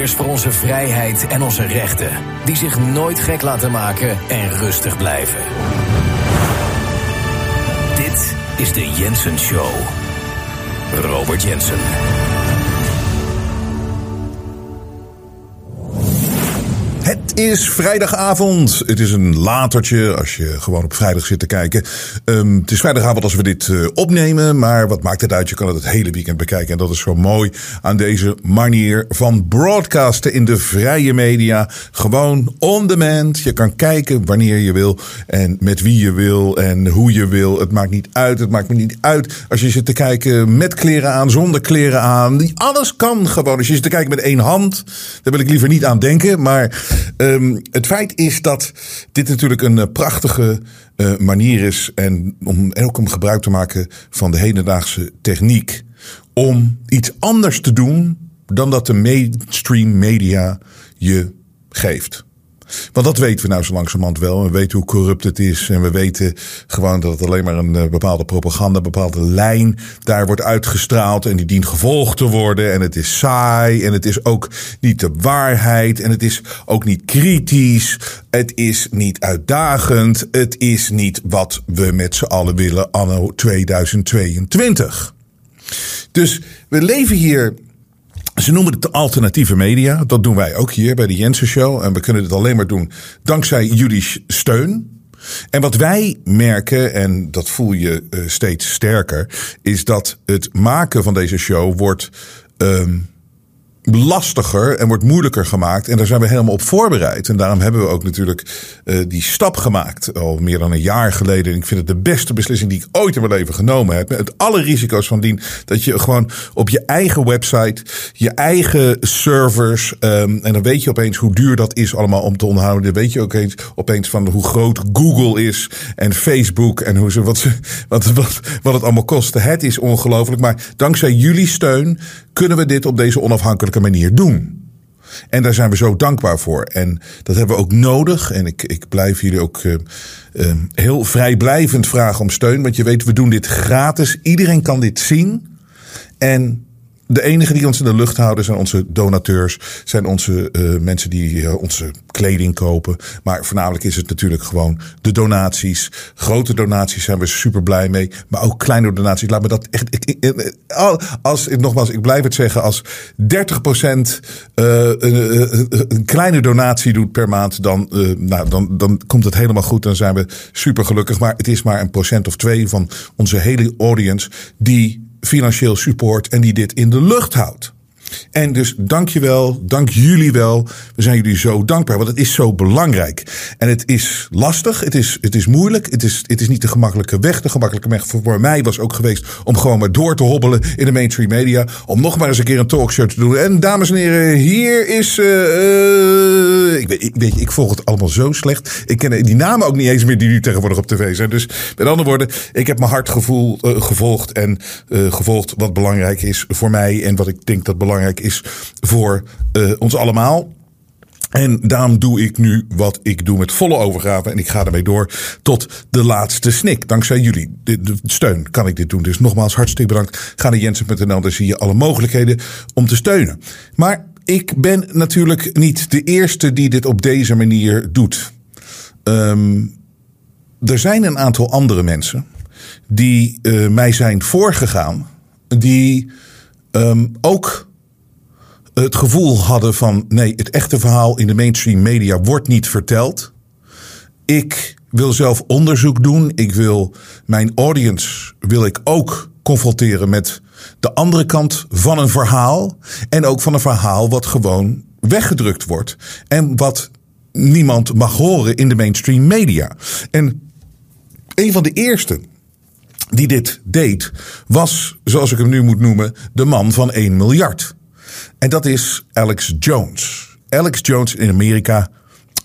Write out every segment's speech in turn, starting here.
Strijders voor onze vrijheid en onze rechten, die zich nooit gek laten maken en rustig blijven. Dit is de Jensen Show. Robert Jensen. Is vrijdagavond. Het is een latertje als je gewoon op vrijdag zit te kijken. Um, het is vrijdagavond als we dit uh, opnemen. Maar wat maakt het uit? Je kan het het hele weekend bekijken. En dat is zo mooi aan deze manier van broadcasten in de vrije media. Gewoon on demand. Je kan kijken wanneer je wil. En met wie je wil. En hoe je wil. Het maakt niet uit. Het maakt me niet uit. Als je zit te kijken met kleren aan, zonder kleren aan. Alles kan gewoon. Als je zit te kijken met één hand. Daar wil ik liever niet aan denken. Maar Um, het feit is dat dit natuurlijk een uh, prachtige uh, manier is. En, om, en ook om gebruik te maken van de hedendaagse techniek. Om iets anders te doen dan dat de mainstream media je geeft. Want dat weten we nou zo langzamerhand wel. We weten hoe corrupt het is. En we weten gewoon dat het alleen maar een uh, bepaalde propaganda, een bepaalde lijn daar wordt uitgestraald. En die dient gevolgd te worden. En het is saai. En het is ook niet de waarheid. En het is ook niet kritisch. Het is niet uitdagend. Het is niet wat we met z'n allen willen anno 2022. Dus we leven hier ze noemen het de alternatieve media. Dat doen wij ook hier bij de Jensen Show. En we kunnen dit alleen maar doen dankzij jullie steun. En wat wij merken, en dat voel je uh, steeds sterker, is dat het maken van deze show wordt. Um, lastiger en wordt moeilijker gemaakt. En daar zijn we helemaal op voorbereid. En daarom hebben we ook natuurlijk uh, die stap gemaakt. Al meer dan een jaar geleden. En ik vind het de beste beslissing die ik ooit in mijn leven genomen heb. Met alle risico's van dien. Dat je gewoon op je eigen website, je eigen servers. Um, en dan weet je opeens hoe duur dat is allemaal om te onderhouden. Dan weet je ook eens, opeens van hoe groot Google is. En Facebook. En hoe ze, wat, ze, wat, wat, wat het allemaal kost. Het is ongelooflijk. Maar dankzij jullie steun kunnen we dit op deze onafhankelijke manier doen. En daar zijn we zo dankbaar voor. En dat hebben we ook nodig. En ik, ik blijf jullie ook uh, uh, heel vrijblijvend vragen om steun. Want je weet, we doen dit gratis. Iedereen kan dit zien. En de enige die ons in de lucht houden zijn onze donateurs, zijn onze uh, mensen die uh, onze kleding kopen. Maar voornamelijk is het natuurlijk gewoon de donaties. Grote donaties zijn we super blij mee. Maar ook kleine donaties. Laat me dat echt. Ik, ik, als, nogmaals, ik blijf het zeggen. Als 30% uh, een, een kleine donatie doet per maand, dan, nou, dan, dan komt het helemaal goed. Dan zijn we super gelukkig. Maar het is maar een procent of twee van onze hele audience die financieel support en die dit in de lucht houdt. En dus dank je wel, dank jullie wel. We zijn jullie zo dankbaar, want het is zo belangrijk. En het is lastig, het is, het is moeilijk, het is, het is niet de gemakkelijke weg. De gemakkelijke weg voor mij was ook geweest om gewoon maar door te hobbelen in de mainstream media. Om nog maar eens een keer een talkshow te doen. En dames en heren, hier is. Uh, uh, ik, weet, ik, weet, ik volg het allemaal zo slecht. Ik ken die namen ook niet eens meer die nu tegenwoordig op tv zijn. Dus met andere woorden, ik heb mijn hartgevoel uh, gevolgd. En gevolgd wat belangrijk is voor mij. En wat ik denk dat belangrijk is voor uh, ons allemaal. En daarom doe ik nu wat ik doe met volle overgave. En ik ga ermee door tot de laatste snik. Dankzij jullie de, steun kan ik dit doen. Dus nogmaals hartstikke bedankt. Ga naar jensen.nl, daar zie je alle mogelijkheden om te steunen. Maar ik ben natuurlijk niet de eerste die dit op deze manier doet. Um, er zijn een aantal andere mensen die uh, mij zijn voorgegaan. Die um, ook het gevoel hadden van nee, het echte verhaal in de mainstream media wordt niet verteld. Ik wil zelf onderzoek doen. Ik wil mijn audience wil ik ook confronteren met de andere kant van een verhaal. En ook van een verhaal wat gewoon weggedrukt wordt. En wat niemand mag horen in de mainstream media. En een van de eerste die dit deed, was, zoals ik hem nu moet noemen, de man van 1 miljard. En dat is Alex Jones. Alex Jones in Amerika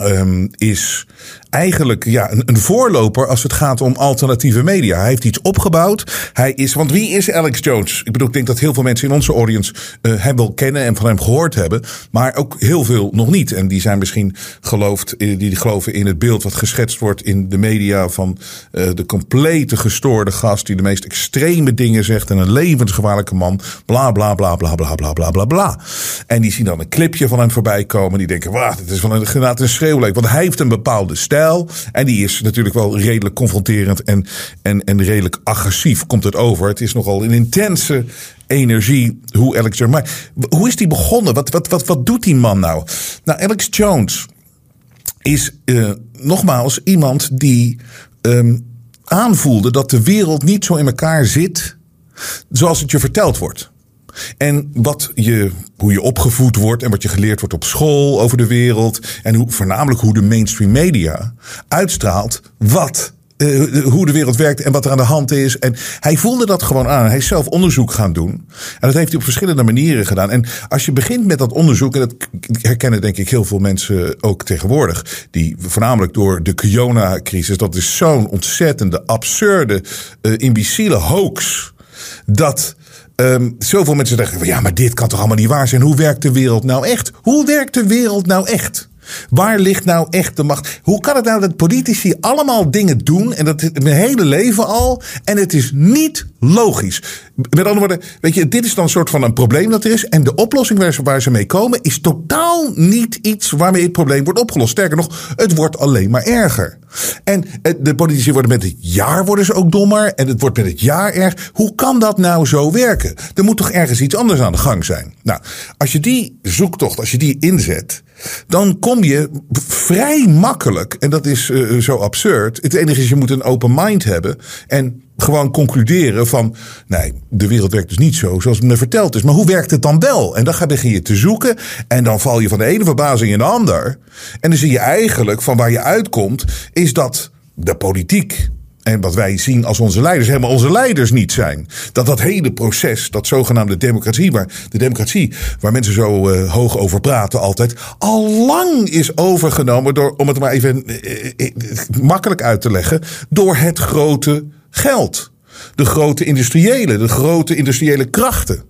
um, is eigenlijk ja, een, een, voorloper als het gaat om alternatieve media. Hij heeft iets opgebouwd. Hij is, want wie is Alex Jones? Ik bedoel, ik denk dat heel veel mensen in onze audience uh, hem wel kennen en van hem gehoord hebben. Maar ook heel veel nog niet. En die zijn misschien geloofd, die geloven in het beeld wat geschetst wordt in de media van uh, de complete gestoorde gast die de meest extreme dingen zegt en een levensgevaarlijke man. Bla bla bla bla bla bla bla bla bla. En die zien dan een clipje van hem voorbij komen. Die denken, wauw, dit is van een, inderdaad een. Want hij heeft een bepaalde stijl. En die is natuurlijk wel redelijk confronterend en, en, en redelijk agressief komt het over. Het is nogal een intense energie hoe Alex Jones. Maar hoe is die begonnen? Wat, wat, wat, wat doet die man nou? Nou, Alex Jones is uh, nogmaals iemand die um, aanvoelde dat de wereld niet zo in elkaar zit zoals het je verteld wordt. En wat je, hoe je opgevoed wordt en wat je geleerd wordt op school over de wereld. En hoe, voornamelijk hoe de mainstream media uitstraalt wat uh, hoe de wereld werkt en wat er aan de hand is. En hij voelde dat gewoon aan. Hij is zelf onderzoek gaan doen. En dat heeft hij op verschillende manieren gedaan. En als je begint met dat onderzoek, en dat herkennen denk ik heel veel mensen ook tegenwoordig, die voornamelijk door de corona-crisis, dat is zo'n ontzettende, absurde, uh, imbeciele hoax. Dat Um, zoveel mensen zeggen: ja, maar dit kan toch allemaal niet waar zijn? Hoe werkt de wereld nou echt? Hoe werkt de wereld nou echt? Waar ligt nou echt de macht? Hoe kan het nou dat politici allemaal dingen doen en dat mijn hele leven al en het is niet logisch? Met andere woorden, weet je, dit is dan een soort van een probleem dat er is en de oplossing waar ze, mee komen is totaal niet iets waarmee het probleem wordt opgelost. Sterker nog, het wordt alleen maar erger. En de politici worden met het jaar worden ze ook dommer en het wordt met het jaar erg. Hoe kan dat nou zo werken? Er moet toch ergens iets anders aan de gang zijn? Nou, als je die zoektocht, als je die inzet, dan kom je vrij makkelijk, en dat is uh, zo absurd. Het enige is, je moet een open mind hebben en gewoon concluderen van, nee, de wereld werkt dus niet zo zoals het me verteld is. Maar hoe werkt het dan wel? En dan ga begin je te zoeken en dan val je van de ene verbazing in de ander. En dan zie je eigenlijk van waar je uitkomt, is dat de politiek en wat wij zien als onze leiders helemaal onze leiders niet zijn. Dat dat hele proces, dat zogenaamde democratie, waar de democratie, waar mensen zo uh, hoog over praten altijd, al lang is overgenomen door, om het maar even uh, uh, makkelijk uit te leggen, door het grote geld. De grote industriële, de grote industriële krachten.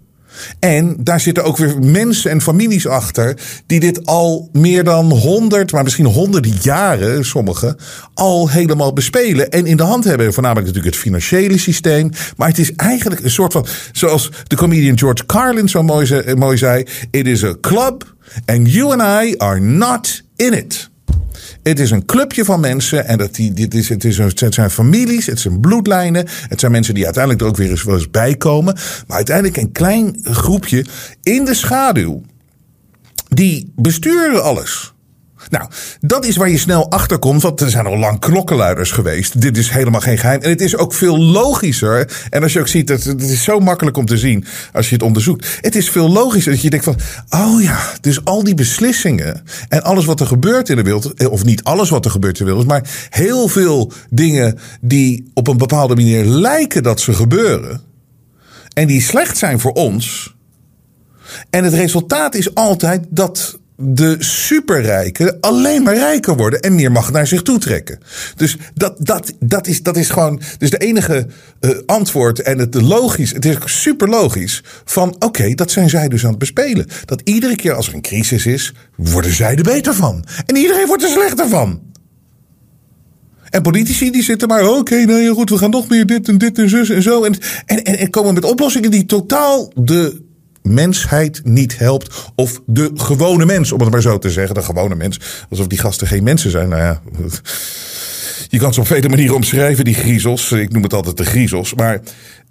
En daar zitten ook weer mensen en families achter die dit al meer dan honderd, maar misschien honderden jaren, sommigen, al helemaal bespelen en in de hand hebben. Voornamelijk natuurlijk het financiële systeem. Maar het is eigenlijk een soort van, zoals de comedian George Carlin zo mooi, mooi zei: It is a club and you and I are not in it. Het is een clubje van mensen en dat die, dit is, het, is, het zijn families, het zijn bloedlijnen. Het zijn mensen die uiteindelijk er ook weer eens, wel eens bij komen. Maar uiteindelijk een klein groepje in de schaduw. Die besturen alles. Nou, dat is waar je snel achter komt, want er zijn al lang klokkenluiders geweest. Dit is helemaal geen geheim. En het is ook veel logischer. En als je ook ziet, dat het is zo makkelijk om te zien als je het onderzoekt. Het is veel logischer dat je denkt van, oh ja, dus al die beslissingen en alles wat er gebeurt in de wereld, eh, of niet alles wat er gebeurt in de wereld, maar heel veel dingen die op een bepaalde manier lijken dat ze gebeuren. En die slecht zijn voor ons. En het resultaat is altijd dat de superrijken alleen maar rijker worden en meer macht naar zich toe trekken. Dus dat, dat, dat, is, dat is gewoon dus de enige uh, antwoord en het logisch, het is super logisch van oké, dat zijn zij dus aan het bespelen. Dat iedere keer als er een crisis is, worden zij er beter van. En iedereen wordt er slechter van. En politici die zitten maar, oké, nou ja, goed, we gaan nog meer dit en dit en zus en zo. En, en, en komen met oplossingen die totaal de mensheid niet helpt. Of de gewone mens, om het maar zo te zeggen. De gewone mens. Alsof die gasten geen mensen zijn. Nou ja. Je kan ze op vele manieren omschrijven, die griezels. Ik noem het altijd de griezels. Maar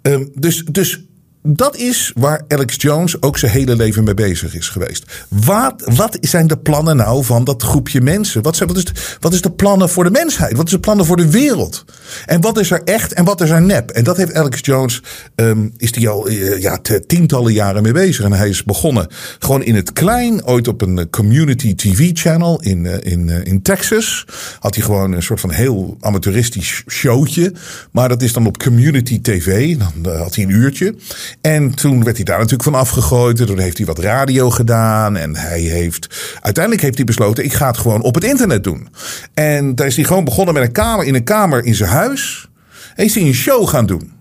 um, dus, dus dat is waar Alex Jones ook zijn hele leven mee bezig is geweest. Wat, wat zijn de plannen nou van dat groepje mensen? Wat, zijn, wat, is de, wat is de plannen voor de mensheid? Wat is de plannen voor de wereld? En wat is er echt en wat is er nep? En dat heeft Alex Jones, um, is die al uh, ja, tientallen jaren mee bezig. En hij is begonnen gewoon in het klein, ooit op een community TV channel in, uh, in, in Texas. Had hij gewoon een soort van heel amateuristisch showtje. Maar dat is dan op community TV. Dan had hij een uurtje. En toen werd hij daar natuurlijk van afgegooid. En toen heeft hij wat radio gedaan. En hij heeft. Uiteindelijk heeft hij besloten: ik ga het gewoon op het internet doen. En daar is hij gewoon begonnen met een kamer in een kamer in zijn huis. En is hij een show gaan doen.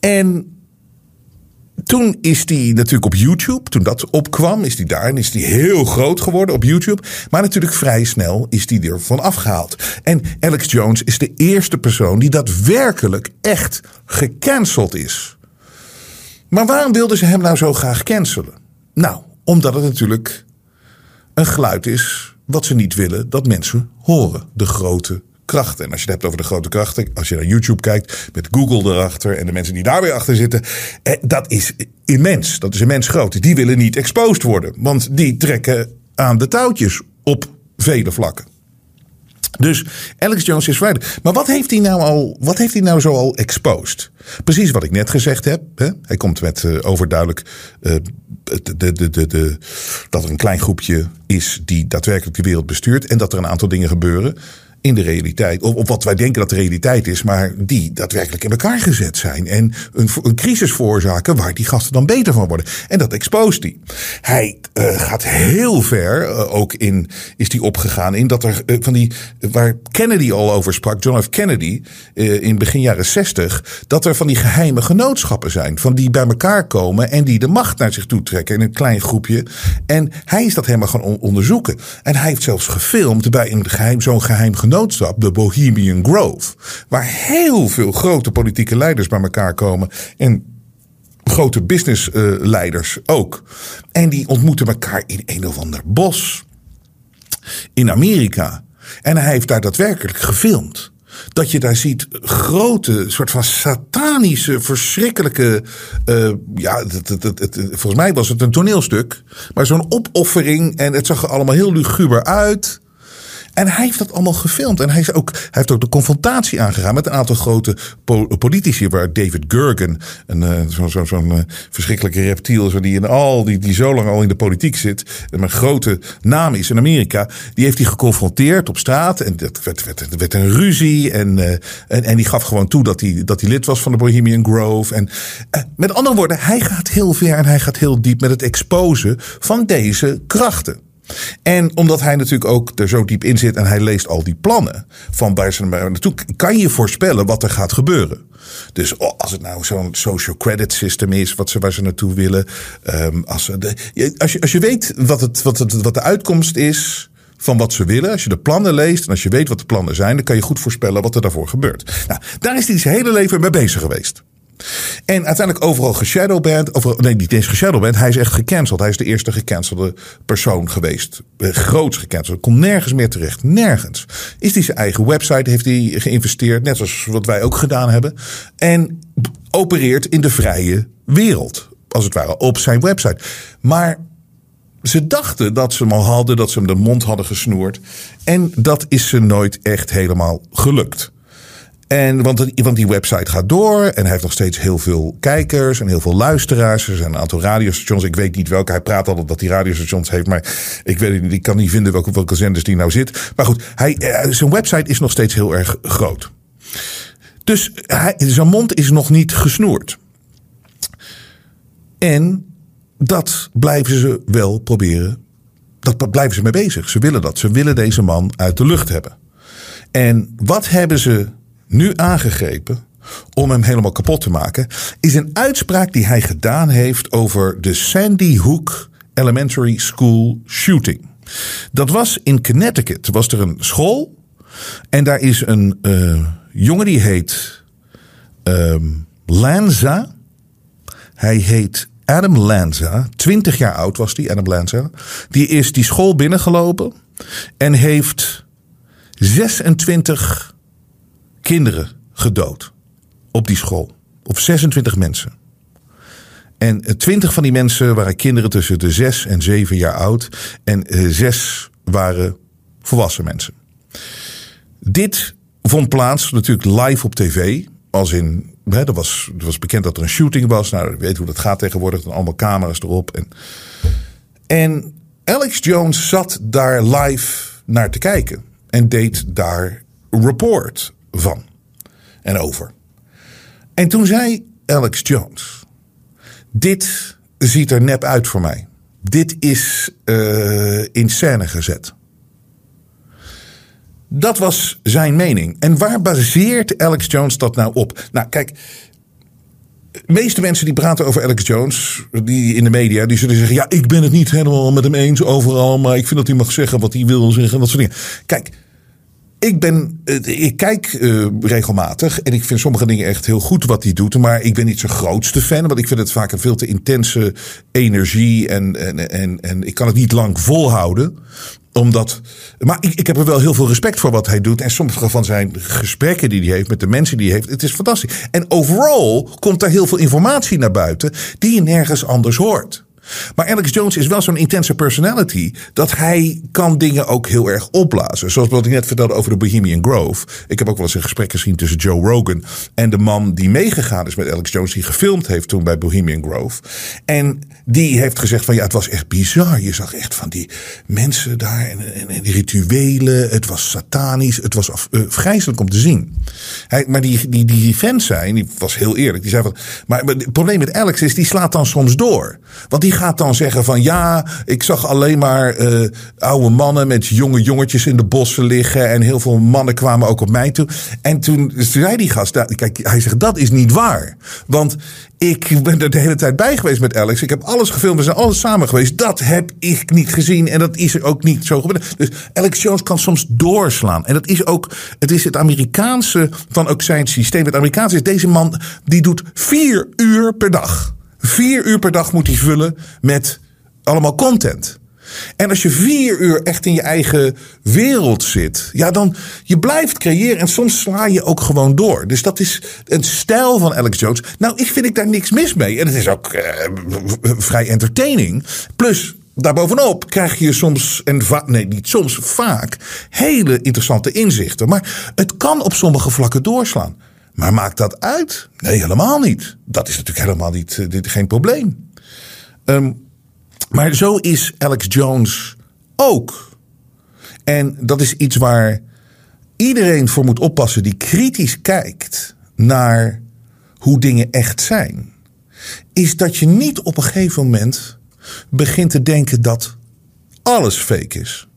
En toen is hij natuurlijk op YouTube, toen dat opkwam, is hij daar en is hij heel groot geworden op YouTube. Maar natuurlijk vrij snel is hij er van afgehaald. En Alex Jones is de eerste persoon die daadwerkelijk echt gecanceld is. Maar waarom wilden ze hem nou zo graag cancelen? Nou, omdat het natuurlijk een geluid is wat ze niet willen dat mensen horen. De grote krachten. En als je het hebt over de grote krachten, als je naar YouTube kijkt met Google erachter en de mensen die daar weer achter zitten, eh, dat is immens. Dat is immens groot. Die willen niet exposed worden, want die trekken aan de touwtjes op vele vlakken. Dus Alex Jones is vrijdag. Maar wat heeft hij nou al? Wat heeft hij nou zo al exposed? Precies wat ik net gezegd heb. Hè? Hij komt met uh, overduidelijk de, de, de, de, dat er een klein groepje is die daadwerkelijk de wereld bestuurt en dat er een aantal dingen gebeuren in de realiteit. Of, of, wat wij denken dat de realiteit is, maar die daadwerkelijk in elkaar gezet zijn. En een, een crisis veroorzaken waar die gasten dan beter van worden. En dat exposeert hij. Hij uh, gaat heel ver, uh, ook in, is die opgegaan in dat er uh, van die, waar Kennedy al over sprak, John F. Kennedy, in begin jaren zestig, dat er van die geheime genootschappen zijn. Van die bij elkaar komen en die de macht naar zich toe trekken in een klein groepje. En hij is dat helemaal gaan onderzoeken. En hij heeft zelfs gefilmd bij een geheim, zo'n geheim genootschap genootschap, de Bohemian Grove. Waar heel veel grote politieke leiders bij elkaar komen. En grote businessleiders ook. En die ontmoeten elkaar in een of ander bos. In Amerika. En hij heeft daar daadwerkelijk gefilmd. Dat je daar ziet grote, soort van satanische, verschrikkelijke. Uh, ja, het, volgens mij was het een toneelstuk. Maar zo'n opoffering. En het zag er allemaal heel luguber uit. En hij heeft dat allemaal gefilmd. En hij, is ook, hij heeft ook de confrontatie aangegaan met een aantal grote politici. Waar David Gergen, een, uh, zo'n zo, zo uh, verschrikkelijke reptiel, zo die, in al, die, die zo lang al in de politiek zit. En een grote naam is in Amerika. Die heeft hij geconfronteerd op straat. En dat werd, werd, werd een ruzie. En, uh, en, en die gaf gewoon toe dat hij, dat hij lid was van de Bohemian Grove. En met andere woorden, hij gaat heel ver en hij gaat heel diep met het exposen van deze krachten. En omdat hij natuurlijk ook er zo diep in zit en hij leest al die plannen van ze naartoe, kan je voorspellen wat er gaat gebeuren. Dus oh, als het nou zo'n social credit system is, wat ze, waar ze naartoe willen. Um, als, als, je, als je weet wat, het, wat, het, wat de uitkomst is van wat ze willen. Als je de plannen leest en als je weet wat de plannen zijn, dan kan je goed voorspellen wat er daarvoor gebeurt. Nou, daar is hij zijn hele leven mee bezig geweest. En uiteindelijk overal geshadowband. Overal, nee, niet eens geshadowband. Hij is echt gecanceld. Hij is de eerste gecancelde persoon geweest. Eh, groots gecanceld. Komt nergens meer terecht. Nergens. Is hij zijn eigen website, heeft hij geïnvesteerd. Net zoals wat wij ook gedaan hebben. En opereert in de vrije wereld. Als het ware op zijn website. Maar ze dachten dat ze hem al hadden, dat ze hem de mond hadden gesnoerd. En dat is ze nooit echt helemaal gelukt. En, want, want die website gaat door en hij heeft nog steeds heel veel kijkers en heel veel luisteraars. Er zijn een aantal radiostations. Ik weet niet welke. Hij praat altijd dat hij radiostations heeft, maar ik weet niet. Ik kan niet vinden welke, welke zenders die nou zit. Maar goed, hij, eh, zijn website is nog steeds heel erg groot. Dus hij, zijn mond is nog niet gesnoerd. En dat blijven ze wel proberen. Dat blijven ze mee bezig. Ze willen dat. Ze willen deze man uit de lucht hebben. En wat hebben ze nu aangegrepen om hem helemaal kapot te maken, is een uitspraak die hij gedaan heeft over de Sandy Hook Elementary School shooting. Dat was in Connecticut. Was er een school en daar is een uh, jongen die heet um, Lanza. Hij heet Adam Lanza. 20 jaar oud was die, Adam Lanza. Die is die school binnengelopen en heeft 26 kinderen gedood op die school. Of 26 mensen. En 20 van die mensen waren kinderen tussen de 6 en 7 jaar oud. En 6 waren volwassen mensen. Dit vond plaats natuurlijk live op tv. Als in, hè, er, was, was bekend dat er een shooting was. Nou, weet hoe dat gaat tegenwoordig. Dan allemaal camera's erop. En, en Alex Jones zat daar live naar te kijken. En deed daar report van en over. En toen zei Alex Jones: dit ziet er nep uit voor mij. Dit is uh, in scène gezet. Dat was zijn mening. En waar baseert Alex Jones dat nou op? Nou, kijk. De meeste mensen die praten over Alex Jones, die in de media, die zullen zeggen: Ja, ik ben het niet helemaal met hem eens overal, maar ik vind dat hij mag zeggen wat hij wil zeggen. Dat soort dingen. Kijk, ik ben, eh, ik kijk uh, regelmatig en ik vind sommige dingen echt heel goed wat hij doet. Maar ik ben niet zijn grootste fan, want ik vind het vaak een veel te intense energie. En, en, en, en ik kan het niet lang volhouden omdat, maar ik, ik heb er wel heel veel respect voor wat hij doet. En sommige van zijn gesprekken die hij heeft met de mensen die hij heeft. Het is fantastisch. En overal komt daar heel veel informatie naar buiten die je nergens anders hoort. Maar Alex Jones is wel zo'n intense personality dat hij kan dingen ook heel erg opblazen. Zoals wat ik net vertelde over de Bohemian Grove. Ik heb ook wel eens een gesprek gezien tussen Joe Rogan en de man die meegegaan is met Alex Jones, die gefilmd heeft toen bij Bohemian Grove. En die heeft gezegd van ja, het was echt bizar. Je zag echt van die mensen daar en, en, die rituelen. Het was satanisch. Het was af, uh, vreselijk om te zien. Hij, maar die, die, die fans zijn, die was heel eerlijk. Die zei van, maar het probleem met Alex is, die slaat dan soms door. Want die gaat dan zeggen van ja, ik zag alleen maar uh, oude mannen met jonge jongetjes in de bossen liggen. En heel veel mannen kwamen ook op mij toe. En toen zei die gast, kijk, hij zegt dat is niet waar. Want ik ben er de hele tijd bij geweest met Alex. Ik heb alles gefilmd. We zijn alles samen geweest. Dat heb ik niet gezien. En dat is er ook niet zo gebeurd. Dus Alex Jones kan soms doorslaan. En dat is ook. Het is het Amerikaanse van ook zijn systeem. Het Amerikaanse is deze man. Die doet vier uur per dag. Vier uur per dag moet hij vullen met allemaal content. En als je vier uur echt in je eigen wereld zit, ja, dan je blijft creëren en soms sla je ook gewoon door. Dus dat is een stijl van Alex Jones. Nou, ik vind ik daar niks mis mee. En het is ook uh, vrij entertaining. Plus, Daarbovenop krijg je soms, en nee, niet soms, vaak hele interessante inzichten. Maar het kan op sommige vlakken doorslaan. Maar maakt dat uit? Nee, helemaal niet. Dat is natuurlijk helemaal niet, uh, dit, geen probleem. Um, maar zo is Alex Jones ook. En dat is iets waar iedereen voor moet oppassen die kritisch kijkt naar hoe dingen echt zijn. Is dat je niet op een gegeven moment begint te denken dat alles fake is.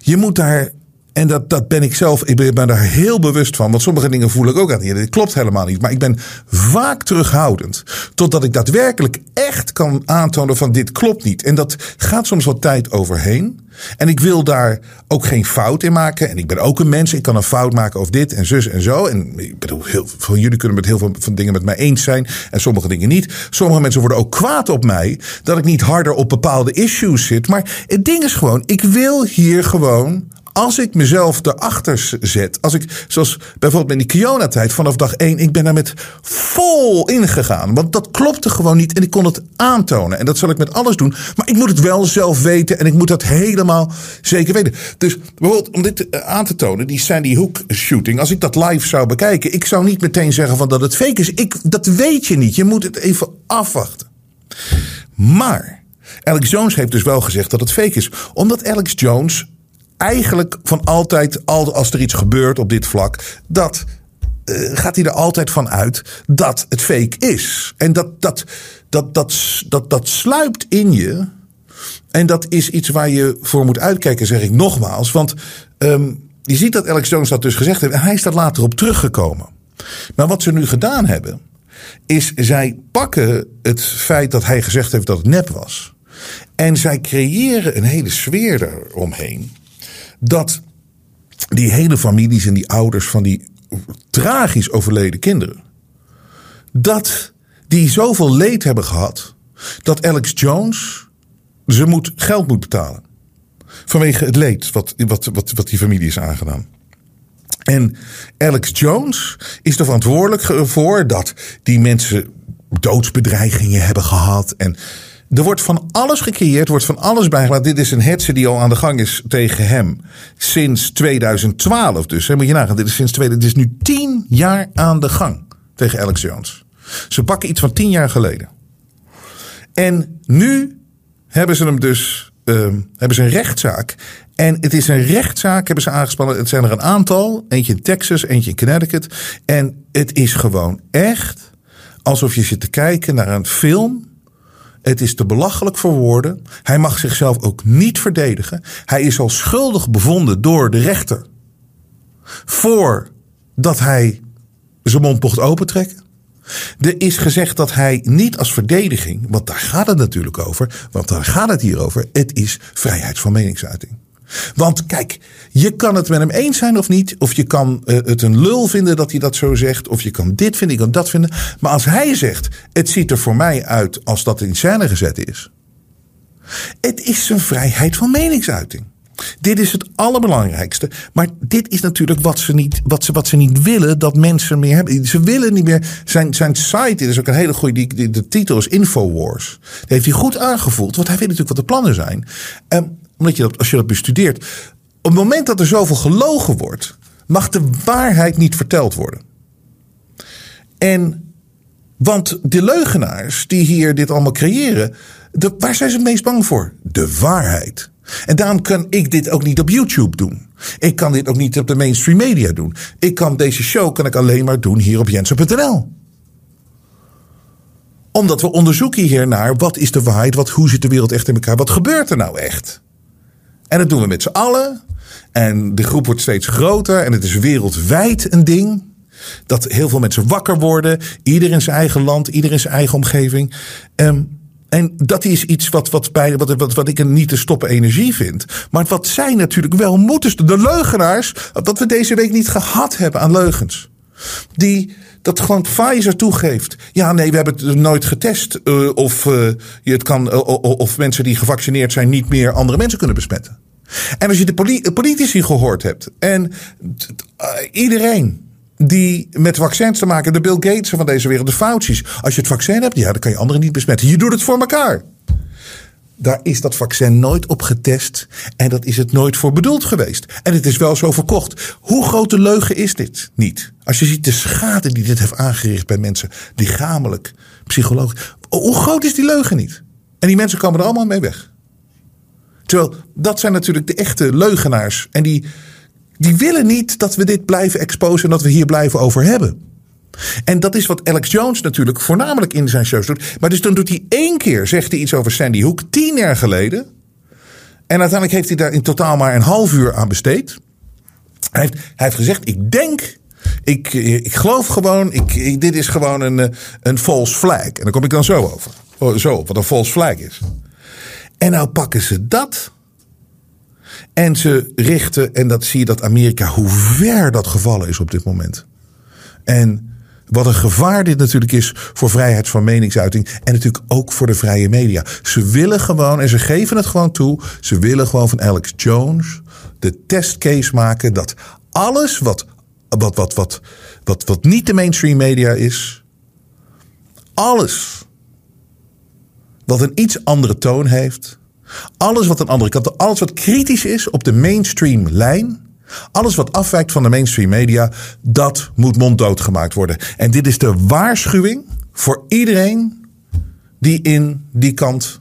Je moet daar en dat, dat ben ik zelf, ik ben, daar heel bewust van. Want sommige dingen voel ik ook aan. Dit klopt helemaal niet. Maar ik ben vaak terughoudend. Totdat ik daadwerkelijk echt kan aantonen van dit klopt niet. En dat gaat soms wat tijd overheen. En ik wil daar ook geen fout in maken. En ik ben ook een mens. Ik kan een fout maken over dit en zus en zo. En ik bedoel, heel veel jullie kunnen met heel veel van dingen met mij eens zijn. En sommige dingen niet. Sommige mensen worden ook kwaad op mij. Dat ik niet harder op bepaalde issues zit. Maar het ding is gewoon, ik wil hier gewoon als ik mezelf erachter zet, als ik, zoals bijvoorbeeld in die Kiona-tijd, vanaf dag één, ik ben daar met vol ingegaan. Want dat klopte gewoon niet en ik kon het aantonen. En dat zal ik met alles doen. Maar ik moet het wel zelf weten en ik moet dat helemaal zeker weten. Dus bijvoorbeeld om dit eh, aan te tonen, die Sandy Hook shooting, als ik dat live zou bekijken, ik zou niet meteen zeggen van dat het fake is. Ik, dat weet je niet. Je moet het even afwachten. Maar Alex Jones heeft dus wel gezegd dat het fake is. Omdat Alex Jones eigenlijk van altijd, als er iets gebeurt op dit vlak, dat uh, gaat hij er altijd van uit dat het fake is. En dat, dat, dat, dat, dat, dat sluipt in je. En dat is iets waar je voor moet uitkijken, zeg ik nogmaals. Want um, je ziet dat Alex Jones dat dus gezegd heeft. En hij is daar later op teruggekomen. Maar wat ze nu gedaan hebben, is zij pakken het feit dat hij gezegd heeft dat het nep was. En zij creëren een hele sfeer eromheen dat die hele families en die ouders van die tragisch overleden kinderen, dat die zoveel leed hebben gehad, dat Alex Jones ze moet, geld moet betalen. Vanwege het leed wat, wat, wat, wat die familie is aangedaan. En Alex Jones is er verantwoordelijk voor dat die mensen doodsbedreigingen hebben gehad. En er wordt van alles gecreëerd, wordt van alles bijgelaten. Dit is een hetze die al aan de gang is tegen hem sinds 2012. Dus moet je nagaan, dit is sinds 2000, dit is nu tien jaar aan de gang tegen Alex Jones. Ze pakken iets van tien jaar geleden. En nu hebben ze hem dus, uh, hebben ze een rechtszaak. En het is een rechtszaak, hebben ze aangespannen. Het zijn er een aantal. Eentje in Texas, eentje in Connecticut. En het is gewoon echt alsof je zit te kijken naar een film. Het is te belachelijk voor woorden. Hij mag zichzelf ook niet verdedigen. Hij is al schuldig bevonden door de rechter. Voordat hij zijn mond mocht opentrekken. Er is gezegd dat hij niet als verdediging, want daar gaat het natuurlijk over, want daar gaat het hier over, het is vrijheid van meningsuiting. Want kijk, je kan het met hem eens zijn of niet. Of je kan uh, het een lul vinden dat hij dat zo zegt. Of je kan dit vinden, je kan dat vinden. Maar als hij zegt, het ziet er voor mij uit als dat in scène gezet is. Het is zijn vrijheid van meningsuiting. Dit is het allerbelangrijkste. Maar dit is natuurlijk wat ze niet, wat ze, wat ze niet willen dat mensen meer hebben. Ze willen niet meer. Zijn, zijn site, is ook een hele goede. Die, de titel is Infowars. Die heeft hij goed aangevoeld. Want hij weet natuurlijk wat de plannen zijn. Um, omdat je dat, als je dat bestudeert. Op het moment dat er zoveel gelogen wordt. mag de waarheid niet verteld worden. En. Want de leugenaars die hier dit allemaal creëren. Waar zijn ze het meest bang voor? De waarheid. En daarom kan ik dit ook niet op YouTube doen. Ik kan dit ook niet op de mainstream media doen. Ik kan deze show kan ik alleen maar doen hier op jensen.nl. Omdat we onderzoeken hier naar wat is de waarheid, wat, hoe zit de wereld echt in elkaar, wat gebeurt er nou echt? En dat doen we met z'n allen. En de groep wordt steeds groter en het is wereldwijd een ding. Dat heel veel mensen wakker worden, ieder in zijn eigen land, ieder in zijn eigen omgeving. Um, en dat is iets wat, wat, bij, wat, wat, wat ik een niet te stoppen energie vind. Maar wat zij natuurlijk wel moeten. De leugenaars. Wat we deze week niet gehad hebben aan leugens. Die dat gewoon Pfizer toegeeft. Ja, nee, we hebben het nooit getest. Uh, of, uh, je het kan, uh, of mensen die gevaccineerd zijn niet meer andere mensen kunnen besmetten. En als je de politici gehoord hebt. En iedereen die met vaccins te maken, de Bill Gates van deze wereld, de Fauci's. Als je het vaccin hebt, ja, dan kan je anderen niet besmetten. Je doet het voor elkaar. Daar is dat vaccin nooit op getest en dat is het nooit voor bedoeld geweest. En het is wel zo verkocht. Hoe grote leugen is dit niet? Als je ziet de schade die dit heeft aangericht bij mensen, lichamelijk, psychologisch. Hoe groot is die leugen niet? En die mensen komen er allemaal mee weg. Terwijl dat zijn natuurlijk de echte leugenaars. En die, die willen niet dat we dit blijven exposen en dat we hier blijven over hebben. En dat is wat Alex Jones natuurlijk voornamelijk in zijn shows doet. Maar dus dan doet hij één keer, zegt hij iets over Sandy Hook, tien jaar geleden. En uiteindelijk heeft hij daar in totaal maar een half uur aan besteed. Hij heeft, hij heeft gezegd, ik denk, ik, ik geloof gewoon, ik, dit is gewoon een, een false flag. En daar kom ik dan zo over. Oh, zo, wat een false flag is. En nou pakken ze dat en ze richten, en dat zie je dat Amerika, hoe ver dat gevallen is op dit moment. En wat een gevaar dit natuurlijk is voor vrijheid van meningsuiting. En natuurlijk ook voor de vrije media. Ze willen gewoon, en ze geven het gewoon toe. Ze willen gewoon van Alex Jones de testcase maken dat alles wat, wat, wat, wat, wat, wat niet de mainstream media is. Alles wat een iets andere toon heeft alles wat een andere kant, alles wat kritisch is op de mainstream lijn. Alles wat afwijkt van de mainstream media, dat moet monddood gemaakt worden. En dit is de waarschuwing voor iedereen die in die kant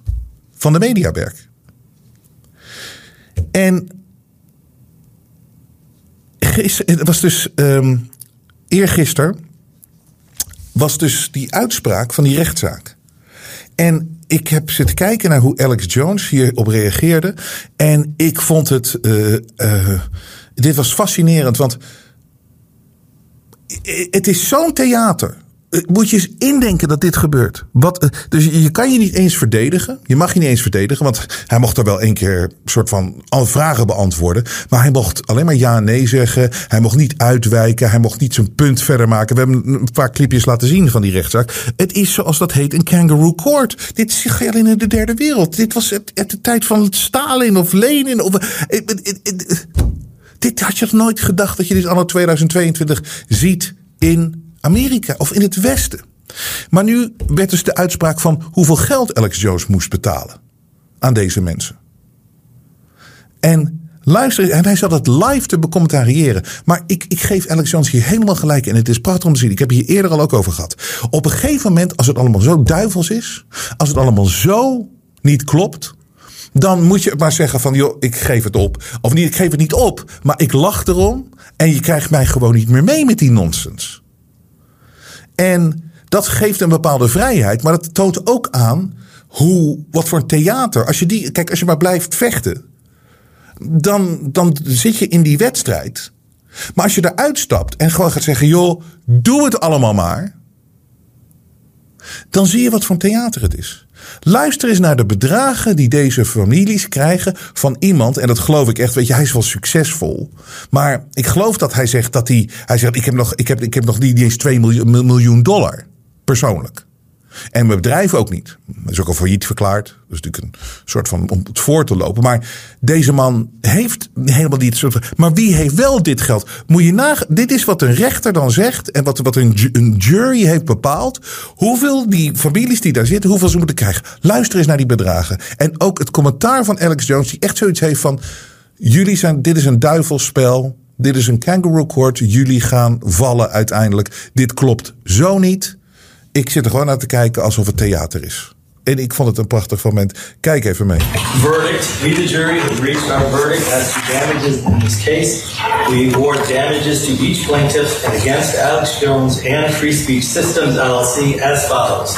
van de media werkt. En het was dus um, eergisteren was dus die uitspraak van die rechtszaak. En ik heb zitten kijken naar hoe Alex Jones hierop reageerde. En ik vond het. Uh, uh, dit was fascinerend, want. Het is zo'n theater. Eh, moet je eens indenken dat dit gebeurt. Wat, eh, dus je kan je niet eens verdedigen. Je mag je niet eens verdedigen. Want hij mocht er wel één keer soort van vragen beantwoorden. Maar hij mocht alleen maar ja en nee zeggen. Hij mocht niet uitwijken. Hij mocht niet zijn punt verder maken. We hebben een paar clipjes laten zien van die rechtszaak. Het is zoals dat heet een kangaroo court. Dit is alleen in de derde wereld. Dit was het, de tijd van Stalin of Lenin. Of, dit had je nooit gedacht dat je dit anno 2022 ziet in Amerika of in het Westen. Maar nu werd dus de uitspraak van hoeveel geld Alex Jones moest betalen aan deze mensen. En luister, en hij zat het live te becommentariëren. Maar ik, ik geef Alex Jones hier helemaal gelijk. En het is prachtig om te zien. Ik heb hier eerder al ook over gehad. Op een gegeven moment, als het allemaal zo duivels is. Als het allemaal zo niet klopt. Dan moet je maar zeggen van, joh, ik geef het op. Of niet, ik geef het niet op. Maar ik lach erom. En je krijgt mij gewoon niet meer mee met die nonsens. En Dat geeft een bepaalde vrijheid, maar dat toont ook aan hoe, wat voor een theater. Als je die, kijk, als je maar blijft vechten, dan, dan zit je in die wedstrijd. Maar als je eruit stapt en gewoon gaat zeggen: joh, doe het allemaal maar. Dan zie je wat voor een theater het is. Luister eens naar de bedragen die deze families krijgen van iemand. En dat geloof ik echt. Weet je, hij is wel succesvol. Maar ik geloof dat hij zegt dat hij. Hij zegt: Ik heb nog, ik heb, ik heb nog niet eens 2 miljoen, miljoen dollar. Persoonlijk. En mijn bedrijf ook niet. Dat is ook al failliet verklaard. Dat is natuurlijk een soort van om het voor te lopen. Maar deze man heeft helemaal niet. Maar wie heeft wel dit geld? Moet je nagaan. Dit is wat een rechter dan zegt. En wat, wat een, een jury heeft bepaald. Hoeveel die families die daar zitten, hoeveel ze moeten krijgen. Luister eens naar die bedragen. En ook het commentaar van Alex Jones, die echt zoiets heeft van. Jullie zijn, dit is een duivelspel. Dit is een kangaroo court. Jullie gaan vallen uiteindelijk. Dit klopt zo niet. Ik zit er gewoon naar te kijken alsof het theater is. En ik vond het een prachtig moment. Kijk even mee. Verdict. We, the jury, have reached our verdict as to damages in this case. We award damages to each plaintiff and against Alex Jones and Free Speech Systems LLC as follows.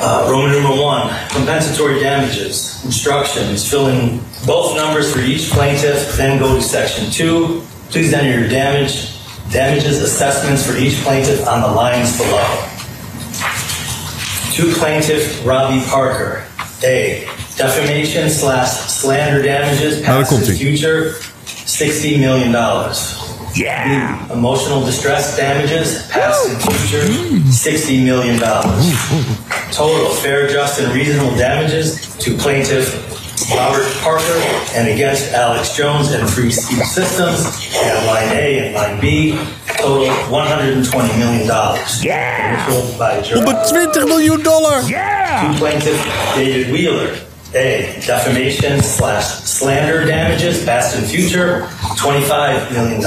Uh, Roman numeral one, compensatory damages, instructions, fill in both numbers for each plaintiff, then go to section two. Please enter your damage, damages assessments for each plaintiff on the lines below. To plaintiff Robbie Parker. A. Defamation slash slander damages past and future, $60 million. Yeah. B. Emotional distress damages past and future, $60 million. Total fair, just, and reasonable damages to plaintiff Robert Parker and against Alex Jones and Free Speech Systems at line A and line B, total $120 million. Yeah. Initialed by Gerard 120 miljoen dollar! Yeah. to plaintiff David Wheeler. A. Defamation slash slander damages past and future, $25 million.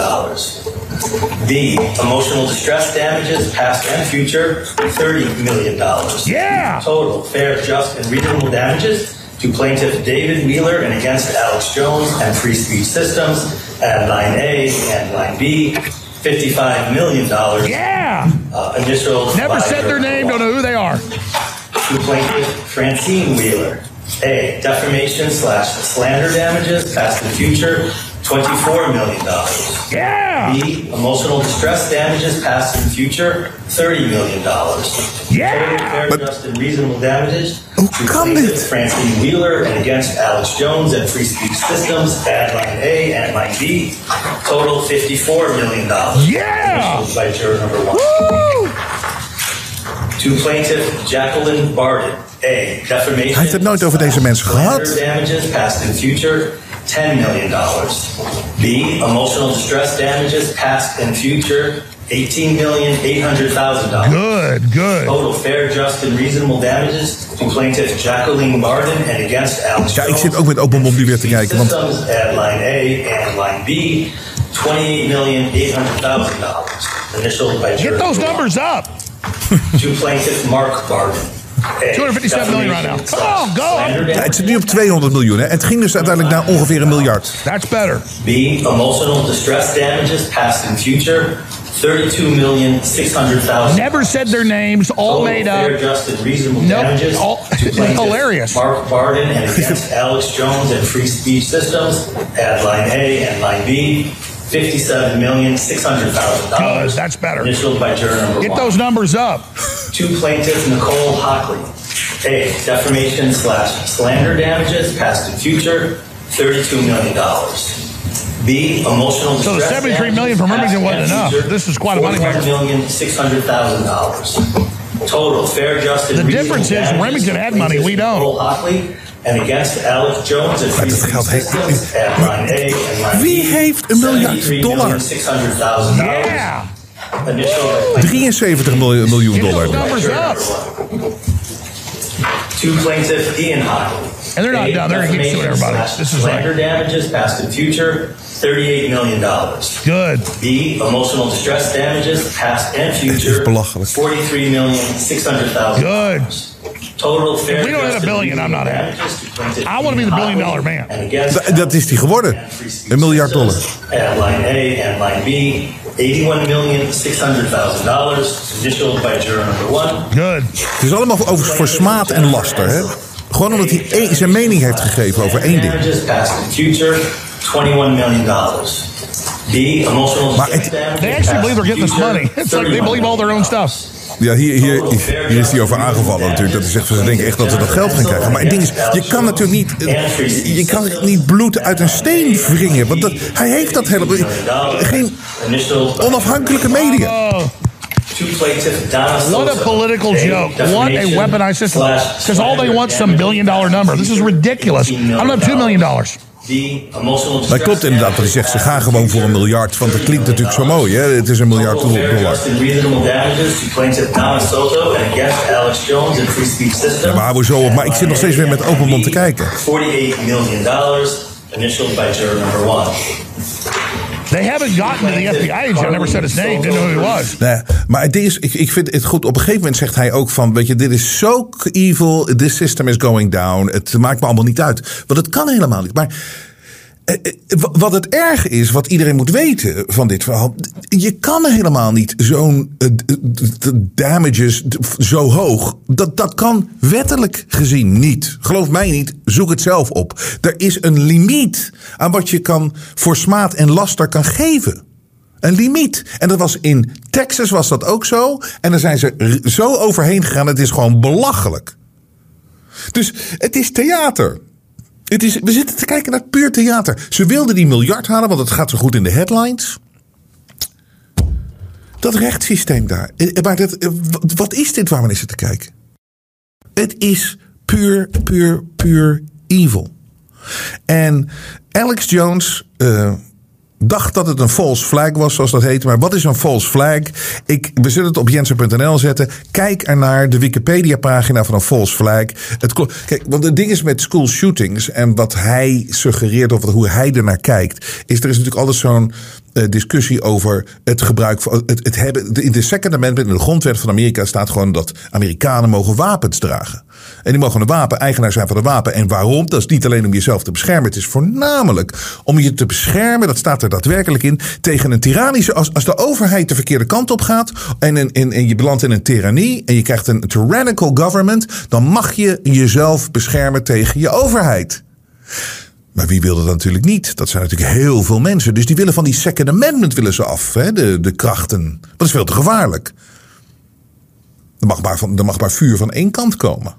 B. Emotional distress damages past and future, $30 million. Yeah. Total fair, just, and reasonable damages to plaintiff David Wheeler and against Alex Jones and Free Speech Systems at line A and line B, $55 million. Yeah. Uh, initials Never said their name, don't know who they are. to plaintiff Francine Wheeler. A. Defamation slash slander damages past and future, $24 million. Yeah. B. Emotional distress damages past and future, $30 million. Yeah. Fair, But- just, and reasonable damages oh, to kan? Francine Wheeler and against Alex Jones and Free Speech Systems at line A and line B, total $54 million. Yeah. By juror number one. Woo. To plaintiff Jacqueline Barden. A. Defamation. Hij heeft het nooit over deze mensen gehad. Damages past and future, $10 million. B. Emotional distress damages past and future, $18,800,000. Good. Good. Total fair, just, and reasonable damages to plaintiff Jacqueline Barden and against Alex Ja, ik zit ook met open mond nu weer te kijken. Want Systems at line A and line B, $28,800,000. Initialed by Get those numbers up. to plaintiff Mark Barden. Eh, A. 257 million right now. Defamation Come on, go. slander ja, het zit nu op 200 miljoen. Hè? En het ging dus uiteindelijk naar ongeveer een miljard. That's better. B. Emotional distress damages past and future, 32,600,000. Never said their names. All Total made up. just, and reasonable Nope, damages all- to plaintiff hilarious. Mark Barden and against Alex Jones and Free Speech Systems at line A and line B, $57,600,000. Good. That's better. Initialed by juror number Get one. those numbers up. Two plaintiff Nicole Hockley. A. Defamation slash slander damages, past and future, $32 million. B. Emotional So the distress 73 million from damages, Remington wasn't past and enough. future, This is quite a moneymaker. $41,600,000. Total fair, just, and The reasonable difference is damages Remington to had money, we plaintiff don't. Nicole Hockley and against Alex Jones and Free dat Speech geld heeft- Systems at line A and line Wie B, heeft een miljard dollar? $73,600,000. Yeah. Initial by 73 miljoen, miljoen Get dollar. those numbers up. To plaintiff Ian Hockley. And they're not A, done. They're gonna keep suing defamation everybody. slash This is slander like- damages, past and future, $38 million. Good. B, emotional distress damages, past and future. is belachelijk. $43,600,000. Good. Total fair we don't hit a billion, I'm not happy. to I wanna be the billion dollar man. dat is die geworden. Een miljard dollar. And line A and line B, $81,600,000, initialed by juror number one. Good. Het is allemaal over voor smaad en laster. Hè? Gewoon omdat hij één- zijn mening heeft gegeven over één ding. Damages past and future, $21 million. B, emotional Maar. They actually believe they're getting this money. It's like they believe all their own stuff. Ja, hier, hier, hier is hij over aangevallen natuurlijk. Dat hij zegt, ze denken echt dat ze dat geld gaan krijgen. Maar het ding is, je kan natuurlijk niet, je kan niet bloed uit een steen wringen. Want dat, hij heeft dat helemaal Geen onafhankelijke media. Oh, what a political joke. What a weaponized system. Because all they want is some billion dollar number. This is ridiculous. I don't have $2 million. Maar het klopt inderdaad wat hij zegt. Ze gaan gewoon voor een miljard. Want dat klinkt natuurlijk zo mooi. Hè? Het is een miljard dollar. Ja, maar er zo op. Maar ik zit nog steeds weer met open mond te kijken. 48 million dollars, initialed by juror number one. They haven't gotten to the FBI agent. I never said his name. Didn't know who he was. Nee, maar het is, ik, ik vind het goed. Op een gegeven moment zegt hij ook van, weet je, dit is zo evil. This system is going down. Het maakt me allemaal niet uit. Want het kan helemaal niet. Maar wat het erg is, wat iedereen moet weten van dit verhaal. Je kan helemaal niet zo'n eh, damages zo hoog. Dat, dat kan wettelijk gezien niet. Geloof mij niet, zoek het zelf op. Er is een limiet aan wat je kan voor smaad en laster kan geven. Een limiet. En dat was in Texas was dat ook zo. En daar zijn ze zo overheen gegaan. Het is gewoon belachelijk. Dus het is theater. Het is, we zitten te kijken naar puur theater. Ze wilden die miljard halen, want het gaat zo goed in de headlines. Dat rechtssysteem daar. Eh, Maar dat, eh, wat- is dit waar we naar zitten kijken? Het is puur, puur, puur evil. En Alex Jones eh, dacht dat het een false flag was, zoals dat heet. Maar wat is een false flag? Ik, we zullen het op jensen.nl zetten. Kijk ernaar de Wikipedia-pagina van een false flag. Het, kijk, want het ding is met school shootings en wat hij suggereert of hoe hij ernaar kijkt, is er is natuurlijk altijd zo'n discussie over het gebruik van het, het hebben. In de Second Amendment, in de grondwet van Amerika, staat gewoon dat Amerikanen mogen wapens dragen. En die mogen een wapen, eigenaar zijn van een wapen. En waarom? Dat is niet alleen om jezelf te beschermen. Het is voornamelijk om je te beschermen, dat staat er daadwerkelijk in, tegen een tyrannische. Als, als de overheid de verkeerde kant op gaat en, en, en, en je belandt in een tirannie en je krijgt een tyrannical government, dan mag je jezelf beschermen tegen je overheid. Maar wie wil dat natuurlijk niet? Dat zijn natuurlijk heel veel mensen. Dus die willen van die Second Amendment willen ze af, hè? De, de krachten. Dat is veel te gevaarlijk. Er mag, maar van, er mag maar vuur van één kant komen.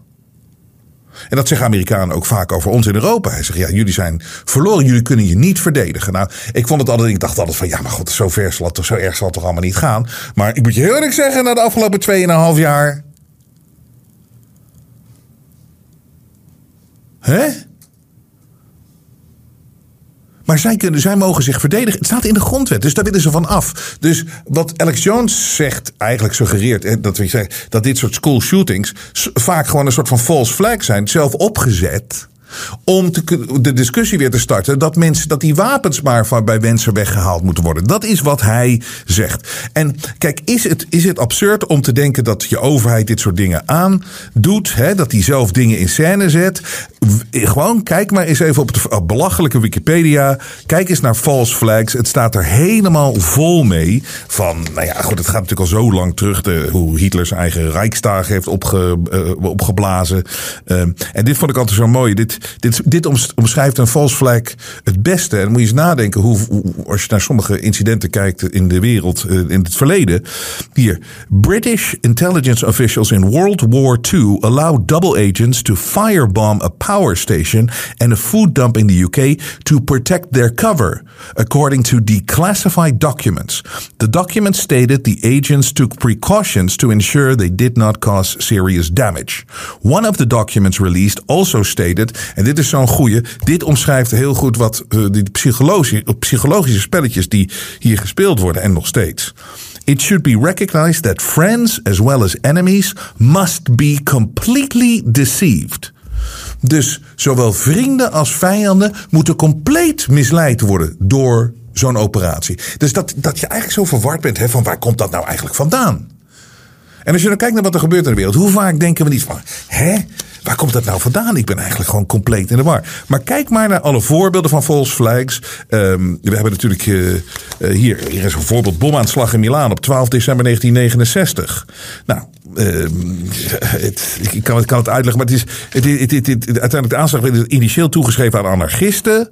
En dat zeggen Amerikanen ook vaak over ons in Europa. Hij zegt, ja, jullie zijn verloren, jullie kunnen je niet verdedigen. Nou, ik vond het altijd, ik dacht altijd van, ja, maar god, zo ver zal het toch, zo erg zal het toch allemaal niet gaan. Maar ik moet je heel eerlijk zeggen, na de afgelopen 2,5 jaar. Hè? Maar zij, kunnen, zij mogen zich verdedigen. Het staat in de grondwet, dus daar willen ze van af. Dus wat Alex Jones zegt, eigenlijk suggereert dat, dat dit soort school shootings vaak gewoon een soort van false flag zijn, zelf opgezet. Om te, de discussie weer te starten dat mensen dat die wapens maar bij mensen weggehaald moeten worden. Dat is wat hij zegt. En kijk, is het, is het absurd om te denken dat je overheid dit soort dingen aandoet? Hè, dat die zelf dingen in scène zet? W- Gewoon kijk maar eens even op het belachelijke Wikipedia. Kijk eens naar false flags. Het staat er helemaal vol mee. Van, nou ja, goed, het gaat natuurlijk al zo lang terug. De, hoe Hitler zijn eigen Rijksdag heeft opge, eh, opgeblazen. Ehm, en dit vond ik altijd zo mooi. Dit, dit, dit oms- omschrijft een false flag het beste. En moet je eens nadenken hoe, als je naar sommige incidenten kijkt in de wereld, eh, in het verleden. Hier. British intelligence officials in World War II allow double agents to firebomb a power station and a food dump in the UK to protect their cover, according to declassified documents. The documents stated the agents took precautions to ensure they did not cause serious damage. One of the documents released also stated, en dit is zo'n goeie, dit omschrijft heel goed wat eh, die psychologische, psychologische spelletjes die hier gespeeld worden en nog steeds. It should be recognized that friends as well as enemies must be completely deceived. Dus zowel vrienden als vijanden moeten compleet misleid worden door zo'n operatie. Dus dat, dat je eigenlijk zo verward bent hè, van waar komt dat nou eigenlijk vandaan? En als je dan kijkt naar wat er gebeurt in de wereld, hoe vaak denken we niet van, hè, waar komt dat nou vandaan? Ik ben eigenlijk gewoon compleet in de war. Maar kijk maar naar alle voorbeelden van false flags. Um, we hebben natuurlijk uh, hier, hier is een voorbeeld bomaanslag in Milaan op 12 december 1969. Nou, het, ik kan het, uitleggen, maar het is, het, het, het, uiteindelijk de aanslag werd initieel toegeschreven aan anarchisten.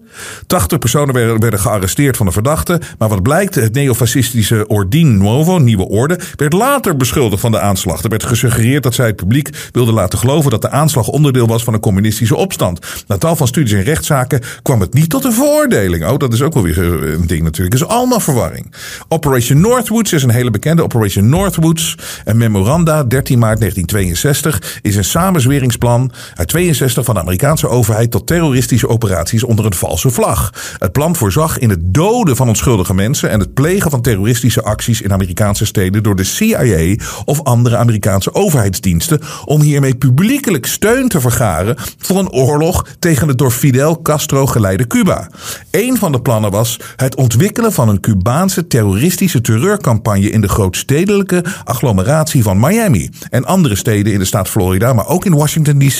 80 personen werden, werden gearresteerd van de verdachte. Maar wat blijkt, het neofascistische Ordine Nuovo, Nieuwe Orde, werd later beschuldigd van de aanslag. Er werd gesuggereerd dat zij het publiek wilden laten geloven dat de aanslag onderdeel was van een communistische opstand. Na tal van studies en rechtszaken kwam het niet tot een veroordeling. Oh, dat is ook wel weer een ding natuurlijk. Het is allemaal verwarring. Operation Northwoods is een hele bekende. Operation Northwoods en memoranda 13 maart 1962 is een samenzweringsplan uit 62 van de Amerikaanse overheid tot terroristische operaties onder een valse vlag. Het plan voorzag in het doden van onschuldige mensen en het plegen van terroristische acties in Amerikaanse steden door de CIA of andere Amerikaanse overheidsdiensten om hiermee publiekelijk steun te vergaren voor een oorlog tegen het door Fidel Castro geleide Cuba. Een van de plannen was het ontwikkelen van een Cubaanse terroristische terreurcampagne in de grootstedelijke agglomeratie van Miami en andere steden in de staat Florida, maar ook in Washington DC.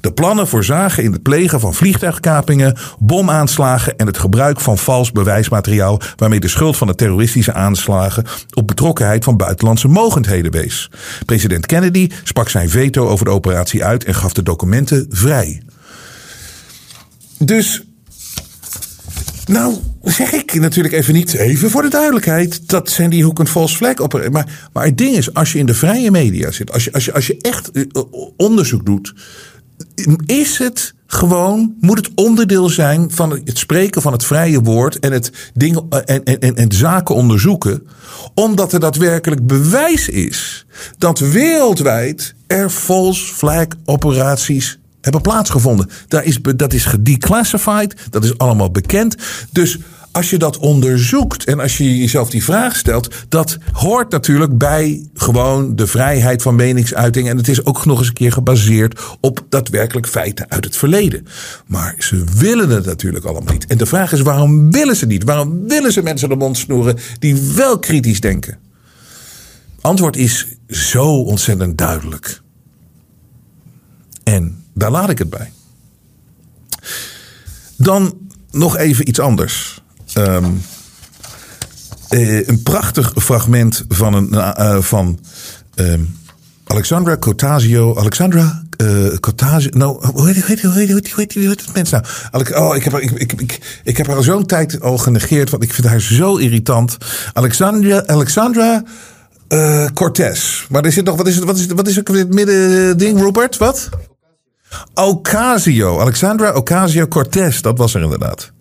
De plannen voorzagen in het plegen van vliegtuigkapingen, bomaanslagen en het gebruik van vals bewijsmateriaal waarmee de schuld van de terroristische aanslagen op betrokkenheid van buitenlandse mogendheden wees. President Kennedy sprak zijn veto over de operatie uit en gaf de documenten vrij. Dus nou, zeg ik natuurlijk even niet, even voor de duidelijkheid, dat Sandy Hook een false flag op. Maar, maar het ding is, als je in de vrije media zit, als je, als je, als je echt eh, onderzoek doet, is het gewoon, moet het onderdeel zijn van het spreken van het vrije woord en het dingen en, en, en, en zaken onderzoeken, omdat er daadwerkelijk bewijs is dat wereldwijd er false flag operaties hebben plaatsgevonden. Daar is, dat is gedeclassified, dat is allemaal bekend. Dus als je dat onderzoekt en als je jezelf die vraag stelt, dat hoort natuurlijk bij gewoon de vrijheid van meningsuiting. En het is ook nog eens een keer gebaseerd op daadwerkelijk feiten uit het verleden. Maar ze willen het natuurlijk allemaal niet. En de vraag is: waarom willen ze niet? Waarom willen ze mensen de mond snoeren die wel kritisch denken? Antwoord is zo ontzettend duidelijk. Daar laat ik het bij. Dan nog even iets anders. Um, een prachtig fragment van, een, uh, van um, Alexandra Cotasio. Alexandra uh, Cotasio. Nou, hoe heet, hoe, heet, hoe, heet, hoe, heet, het mens nou? Oh, ik heb, ik, ik, ik, ik heb haar al zo'n tijd al genegeerd, want ik vind haar zo irritant. Alexandra, Alexandra uh, Cortez. Maar er zit nog, wat is het, wat is het, wat is het midden ding, Robert? Wat? Ocasio, Alexandra Ocasio-Cortez, dat was er inderdaad.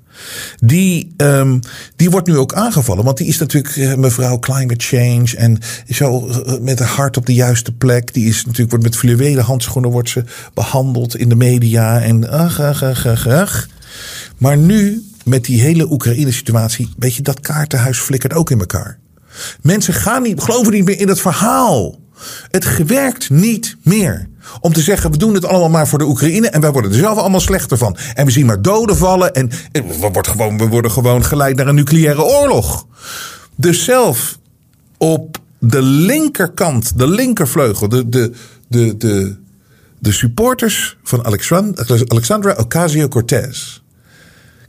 Die, um, die wordt nu ook aangevallen, want die is natuurlijk uh, mevrouw climate change en zo uh, met haar hart op de juiste plek. Die is natuurlijk wordt met fluwelen handschoenen wordt ze behandeld in de media en ach, ach, ach, ach, ach. Maar nu met die hele Oekraïne-situatie, weet je, dat kaartenhuis flikkert ook in elkaar. Mensen gaan niet, geloven niet meer in het verhaal. Het werkt niet meer. Om te zeggen, we doen het allemaal maar voor de Oekraïne en wij worden er zelf allemaal slechter van. En we zien maar doden vallen en we, worden gewoon, we worden gewoon geleid naar een nucleaire oorlog. Dus zelf op de linkerkant, de linkervleugel, de, de, de, de, de supporters van Alexandra Ocasio-Cortez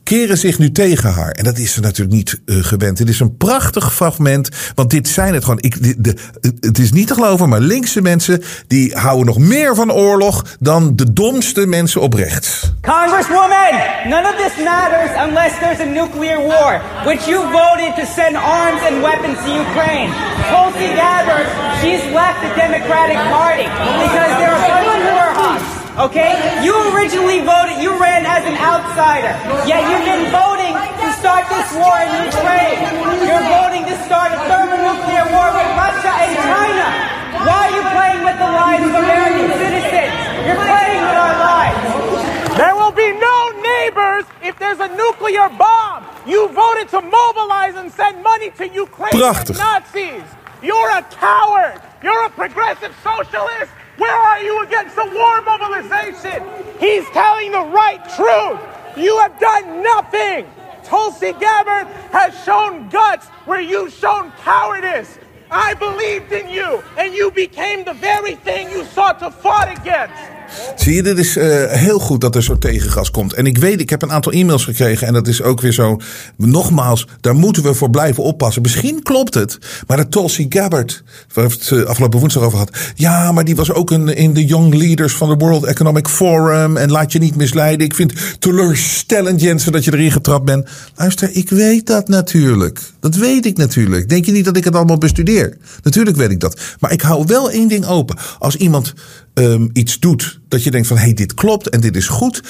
keren zich nu tegen haar. En dat is ze natuurlijk niet uh, gewend. Het is een prachtig fragment. Want dit zijn het gewoon. Ik, de, het is niet te geloven, maar linkse mensen. die houden nog meer van oorlog. dan de domste mensen op rechts. Congresswoman, none of this matters unless there's a nuclear war. Which you voted to send arms and weapons to Ukraine. Tulsi Gabbard, she's left the Democratic Party because they're a bunch of warhawks. Okay? You originally voted, you ran as an outsider. Yet you've been voting to start this war in Ukraine. You're voting to start a thermonuclear war with Russia and China. Why are you playing with the lives of American citizens? You're playing with our lives. There will be no neighbors if there's a nuclear bomb. You voted to mobilize and send money to Ukraine Prachtig. Nazis. You're a coward. You're a progressive socialist. Where are you against the war mobilization? He's telling the right truth. You have done nothing. Tulsi Gabbard has shown guts where you've shown cowardice. I believed in you, and you became the very thing you sought to fight against. Zie je, dit is uh, heel goed dat er zo tegengas komt. En ik weet, ik heb een aantal e-mails gekregen. En dat is ook weer zo. Nogmaals, daar moeten we voor blijven oppassen. Misschien klopt het. Maar de Tulsi Gabbard, waar we het uh, afgelopen woensdag over had. Ja, maar die was ook een, in de Young Leaders van de World Economic Forum. En laat je niet misleiden. Ik vind teleurstellend, Jensen, dat je erin getrapt bent. Luister, ik weet dat natuurlijk. Dat weet ik natuurlijk. Denk je niet dat ik het allemaal bestudeer? Natuurlijk weet ik dat. Maar ik hou wel één ding open. Als iemand um, iets doet dat je denkt van hé, hey, dit klopt en dit is goed.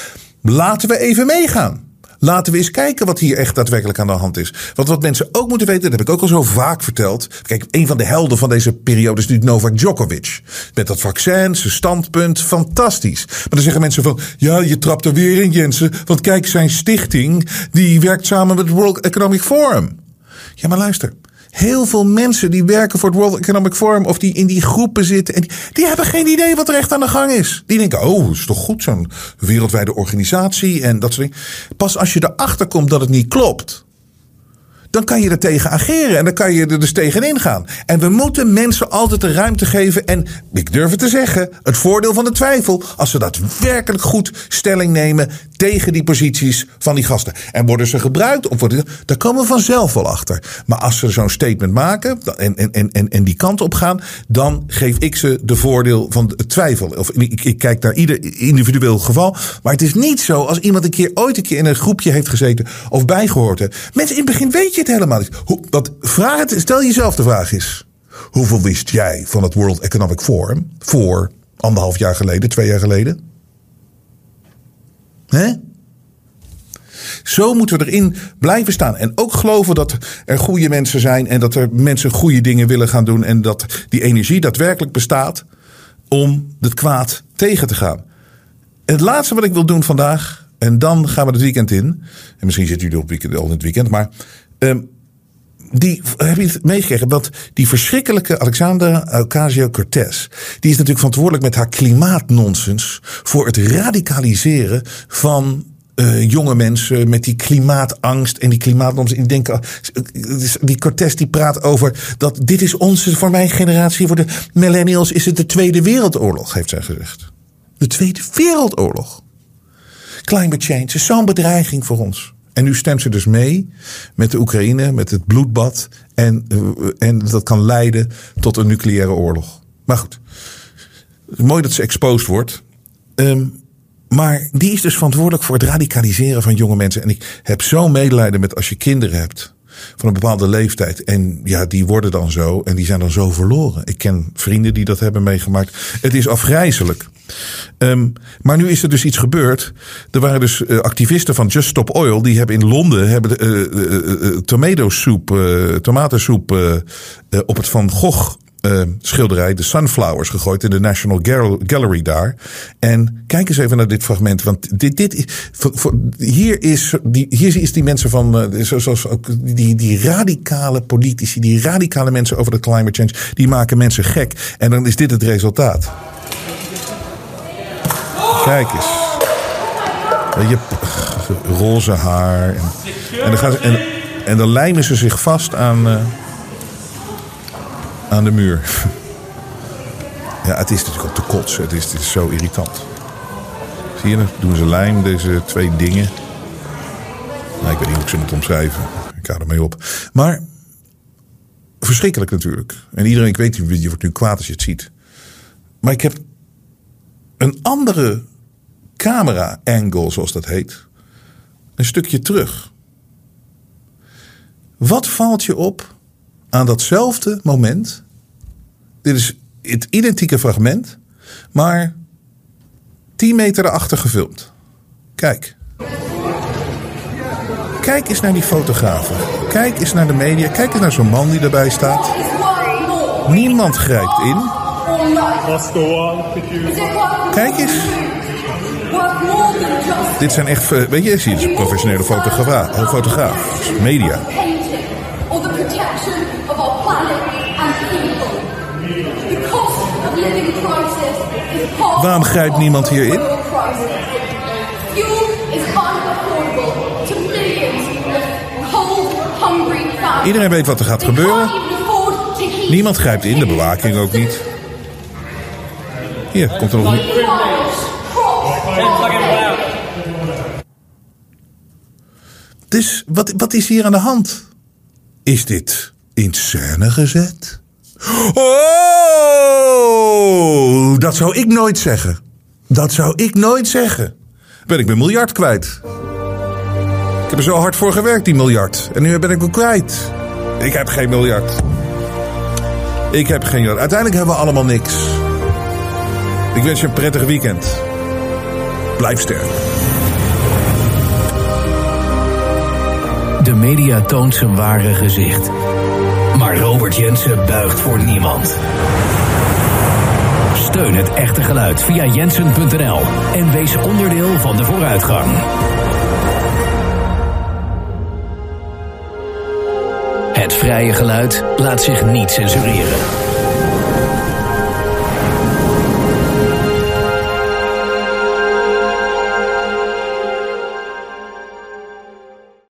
Laten we even meegaan. Laten we eens kijken wat hier echt daadwerkelijk aan de hand is. Want wat mensen ook moeten weten, dat heb ik ook al zo vaak verteld. Kijk, een van de helden van deze periode is natuurlijk Novak Djokovic. Met dat vaccin, zijn standpunt, fantastisch. Maar dan zeggen mensen van, ja, je trapt er weer in Jensen. Want kijk, zijn stichting, die werkt samen met het World Economic Forum. Ja, maar luister. Heel veel mensen die werken voor het World Economic Forum of die in die groepen zitten, en die, die hebben geen idee wat er echt aan de gang is. Die denken, oh, is toch goed zo'n wereldwijde organisatie en dat soort dingen. Pas als je erachter komt dat het niet klopt, dan kan je er tegen ageren en dan kan je er dus tegenin gaan. En we moeten mensen altijd de ruimte geven. En ik durf het te zeggen, het voordeel van de twijfel. Als ze daadwerkelijk goed stelling nemen tegen die posities van die gasten. En worden ze gebruikt? Of worden, daar komen we vanzelf wel achter. Maar als ze zo'n statement maken en, en, en, en die kant op gaan, dan geef ik ze de voordeel van de twijfel. Of ik, ik kijk naar ieder individueel geval. Maar het is niet zo als iemand een keer ooit een keer in een groepje heeft gezeten of bijgehoord heeft. Mensen, in het begin weet je het helemaal niet. Hoe, vraag het, stel jezelf de vraag is. Hoeveel wist jij van het World Economic Forum voor anderhalf jaar geleden, twee jaar geleden? Hè? Zo moeten we erin blijven staan. En ook geloven dat er goede mensen zijn. En dat er mensen goede dingen willen gaan doen. En dat die energie daadwerkelijk bestaat om het kwaad tegen te gaan. Het laatste wat ik wil doen vandaag. En dan gaan we het weekend in. En misschien zitten jullie op weekend, al in het weekend. Maar um, die, heb je het meegekregen? Want die verschrikkelijke Alexandra Ocasio-Cortez... die is natuurlijk verantwoordelijk met haar klimaatnonsens... voor het radicaliseren van uh, jonge mensen met die klimaatangst en die klimaatnonsens. Ik denk, die Cortez die praat over dat dit is onze, voor mijn generatie, voor de millennials, is het de Tweede Wereldoorlog, heeft zij gezegd. De Tweede Wereldoorlog. Climate change is zo'n bedreiging voor ons. En nu stemt ze dus mee met de Oekraïne, met het bloedbad. En, uh, en dat kan leiden tot een nucleaire oorlog. Maar goed, mooi dat ze exposed wordt. Um, maar die is dus verantwoordelijk voor het radicaliseren van jonge mensen. En ik heb zo medelijden met als je kinderen hebt van een bepaalde leeftijd. En ja, die worden dan zo en die zijn dan zo verloren. Ik ken vrienden die dat hebben meegemaakt. Het is afgrijzelijk. Um, maar nu is er dus iets gebeurd. Er waren dus uh, activisten van Just Stop Oil. Die hebben in Londen hebben, uh, tomatensoep op het Van Gogh schilderij, de Sunflowers, gegooid in de National Gallery daar. En kijk eens even naar dit fragment. Want dit, dit, hier, is, die, hier is die mensen van, zoals ook die, die radicale politici, die radicale mensen over de climate change, die maken mensen gek. En dan is dit het resultaat. Kijk eens. Je, roze haar. En, en, dan gaan ze, en, en dan lijmen ze zich vast aan. Uh, aan de muur. Ja, het is natuurlijk ook te kotsen. Het is, het is zo irritant. Zie je, dan doen ze lijm, deze twee dingen. Nou, ik weet niet hoe ik ze moet omschrijven. Ik ga ermee op. Maar verschrikkelijk natuurlijk. En iedereen, ik weet, je wordt nu kwaad als je het ziet. Maar ik heb een andere camera-angle, zoals dat heet. Een stukje terug. Wat valt je op aan datzelfde moment. Dit is het identieke fragment, maar 10 meter erachter gefilmd. Kijk. Kijk eens naar die fotografen. Kijk eens naar de media. Kijk eens naar zo'n man die erbij staat. Niemand grijpt in. Kijk eens. Dit zijn echt, eh, weet je, zie je, professionele fotograaf, fotograaf, media. Waarom grijpt niemand hierin? Iedereen weet wat er gaat gebeuren. Niemand grijpt in, de bewaking ook niet. Hier, komt er nog niet. Dus wat, wat is hier aan de hand? Is dit in scène gezet? Oh, dat zou ik nooit zeggen. Dat zou ik nooit zeggen. Ben ik mijn miljard kwijt. Ik heb er zo hard voor gewerkt, die miljard. En nu ben ik hem kwijt. Ik heb geen miljard. Ik heb geen miljard. Uiteindelijk hebben we allemaal niks. Ik wens je een prettig weekend. Blijf sterk. De media toont zijn ware gezicht. Maar Robert Jensen buigt voor niemand. Steun het echte geluid via jensen.nl en wees onderdeel van de vooruitgang. Het vrije geluid laat zich niet censureren.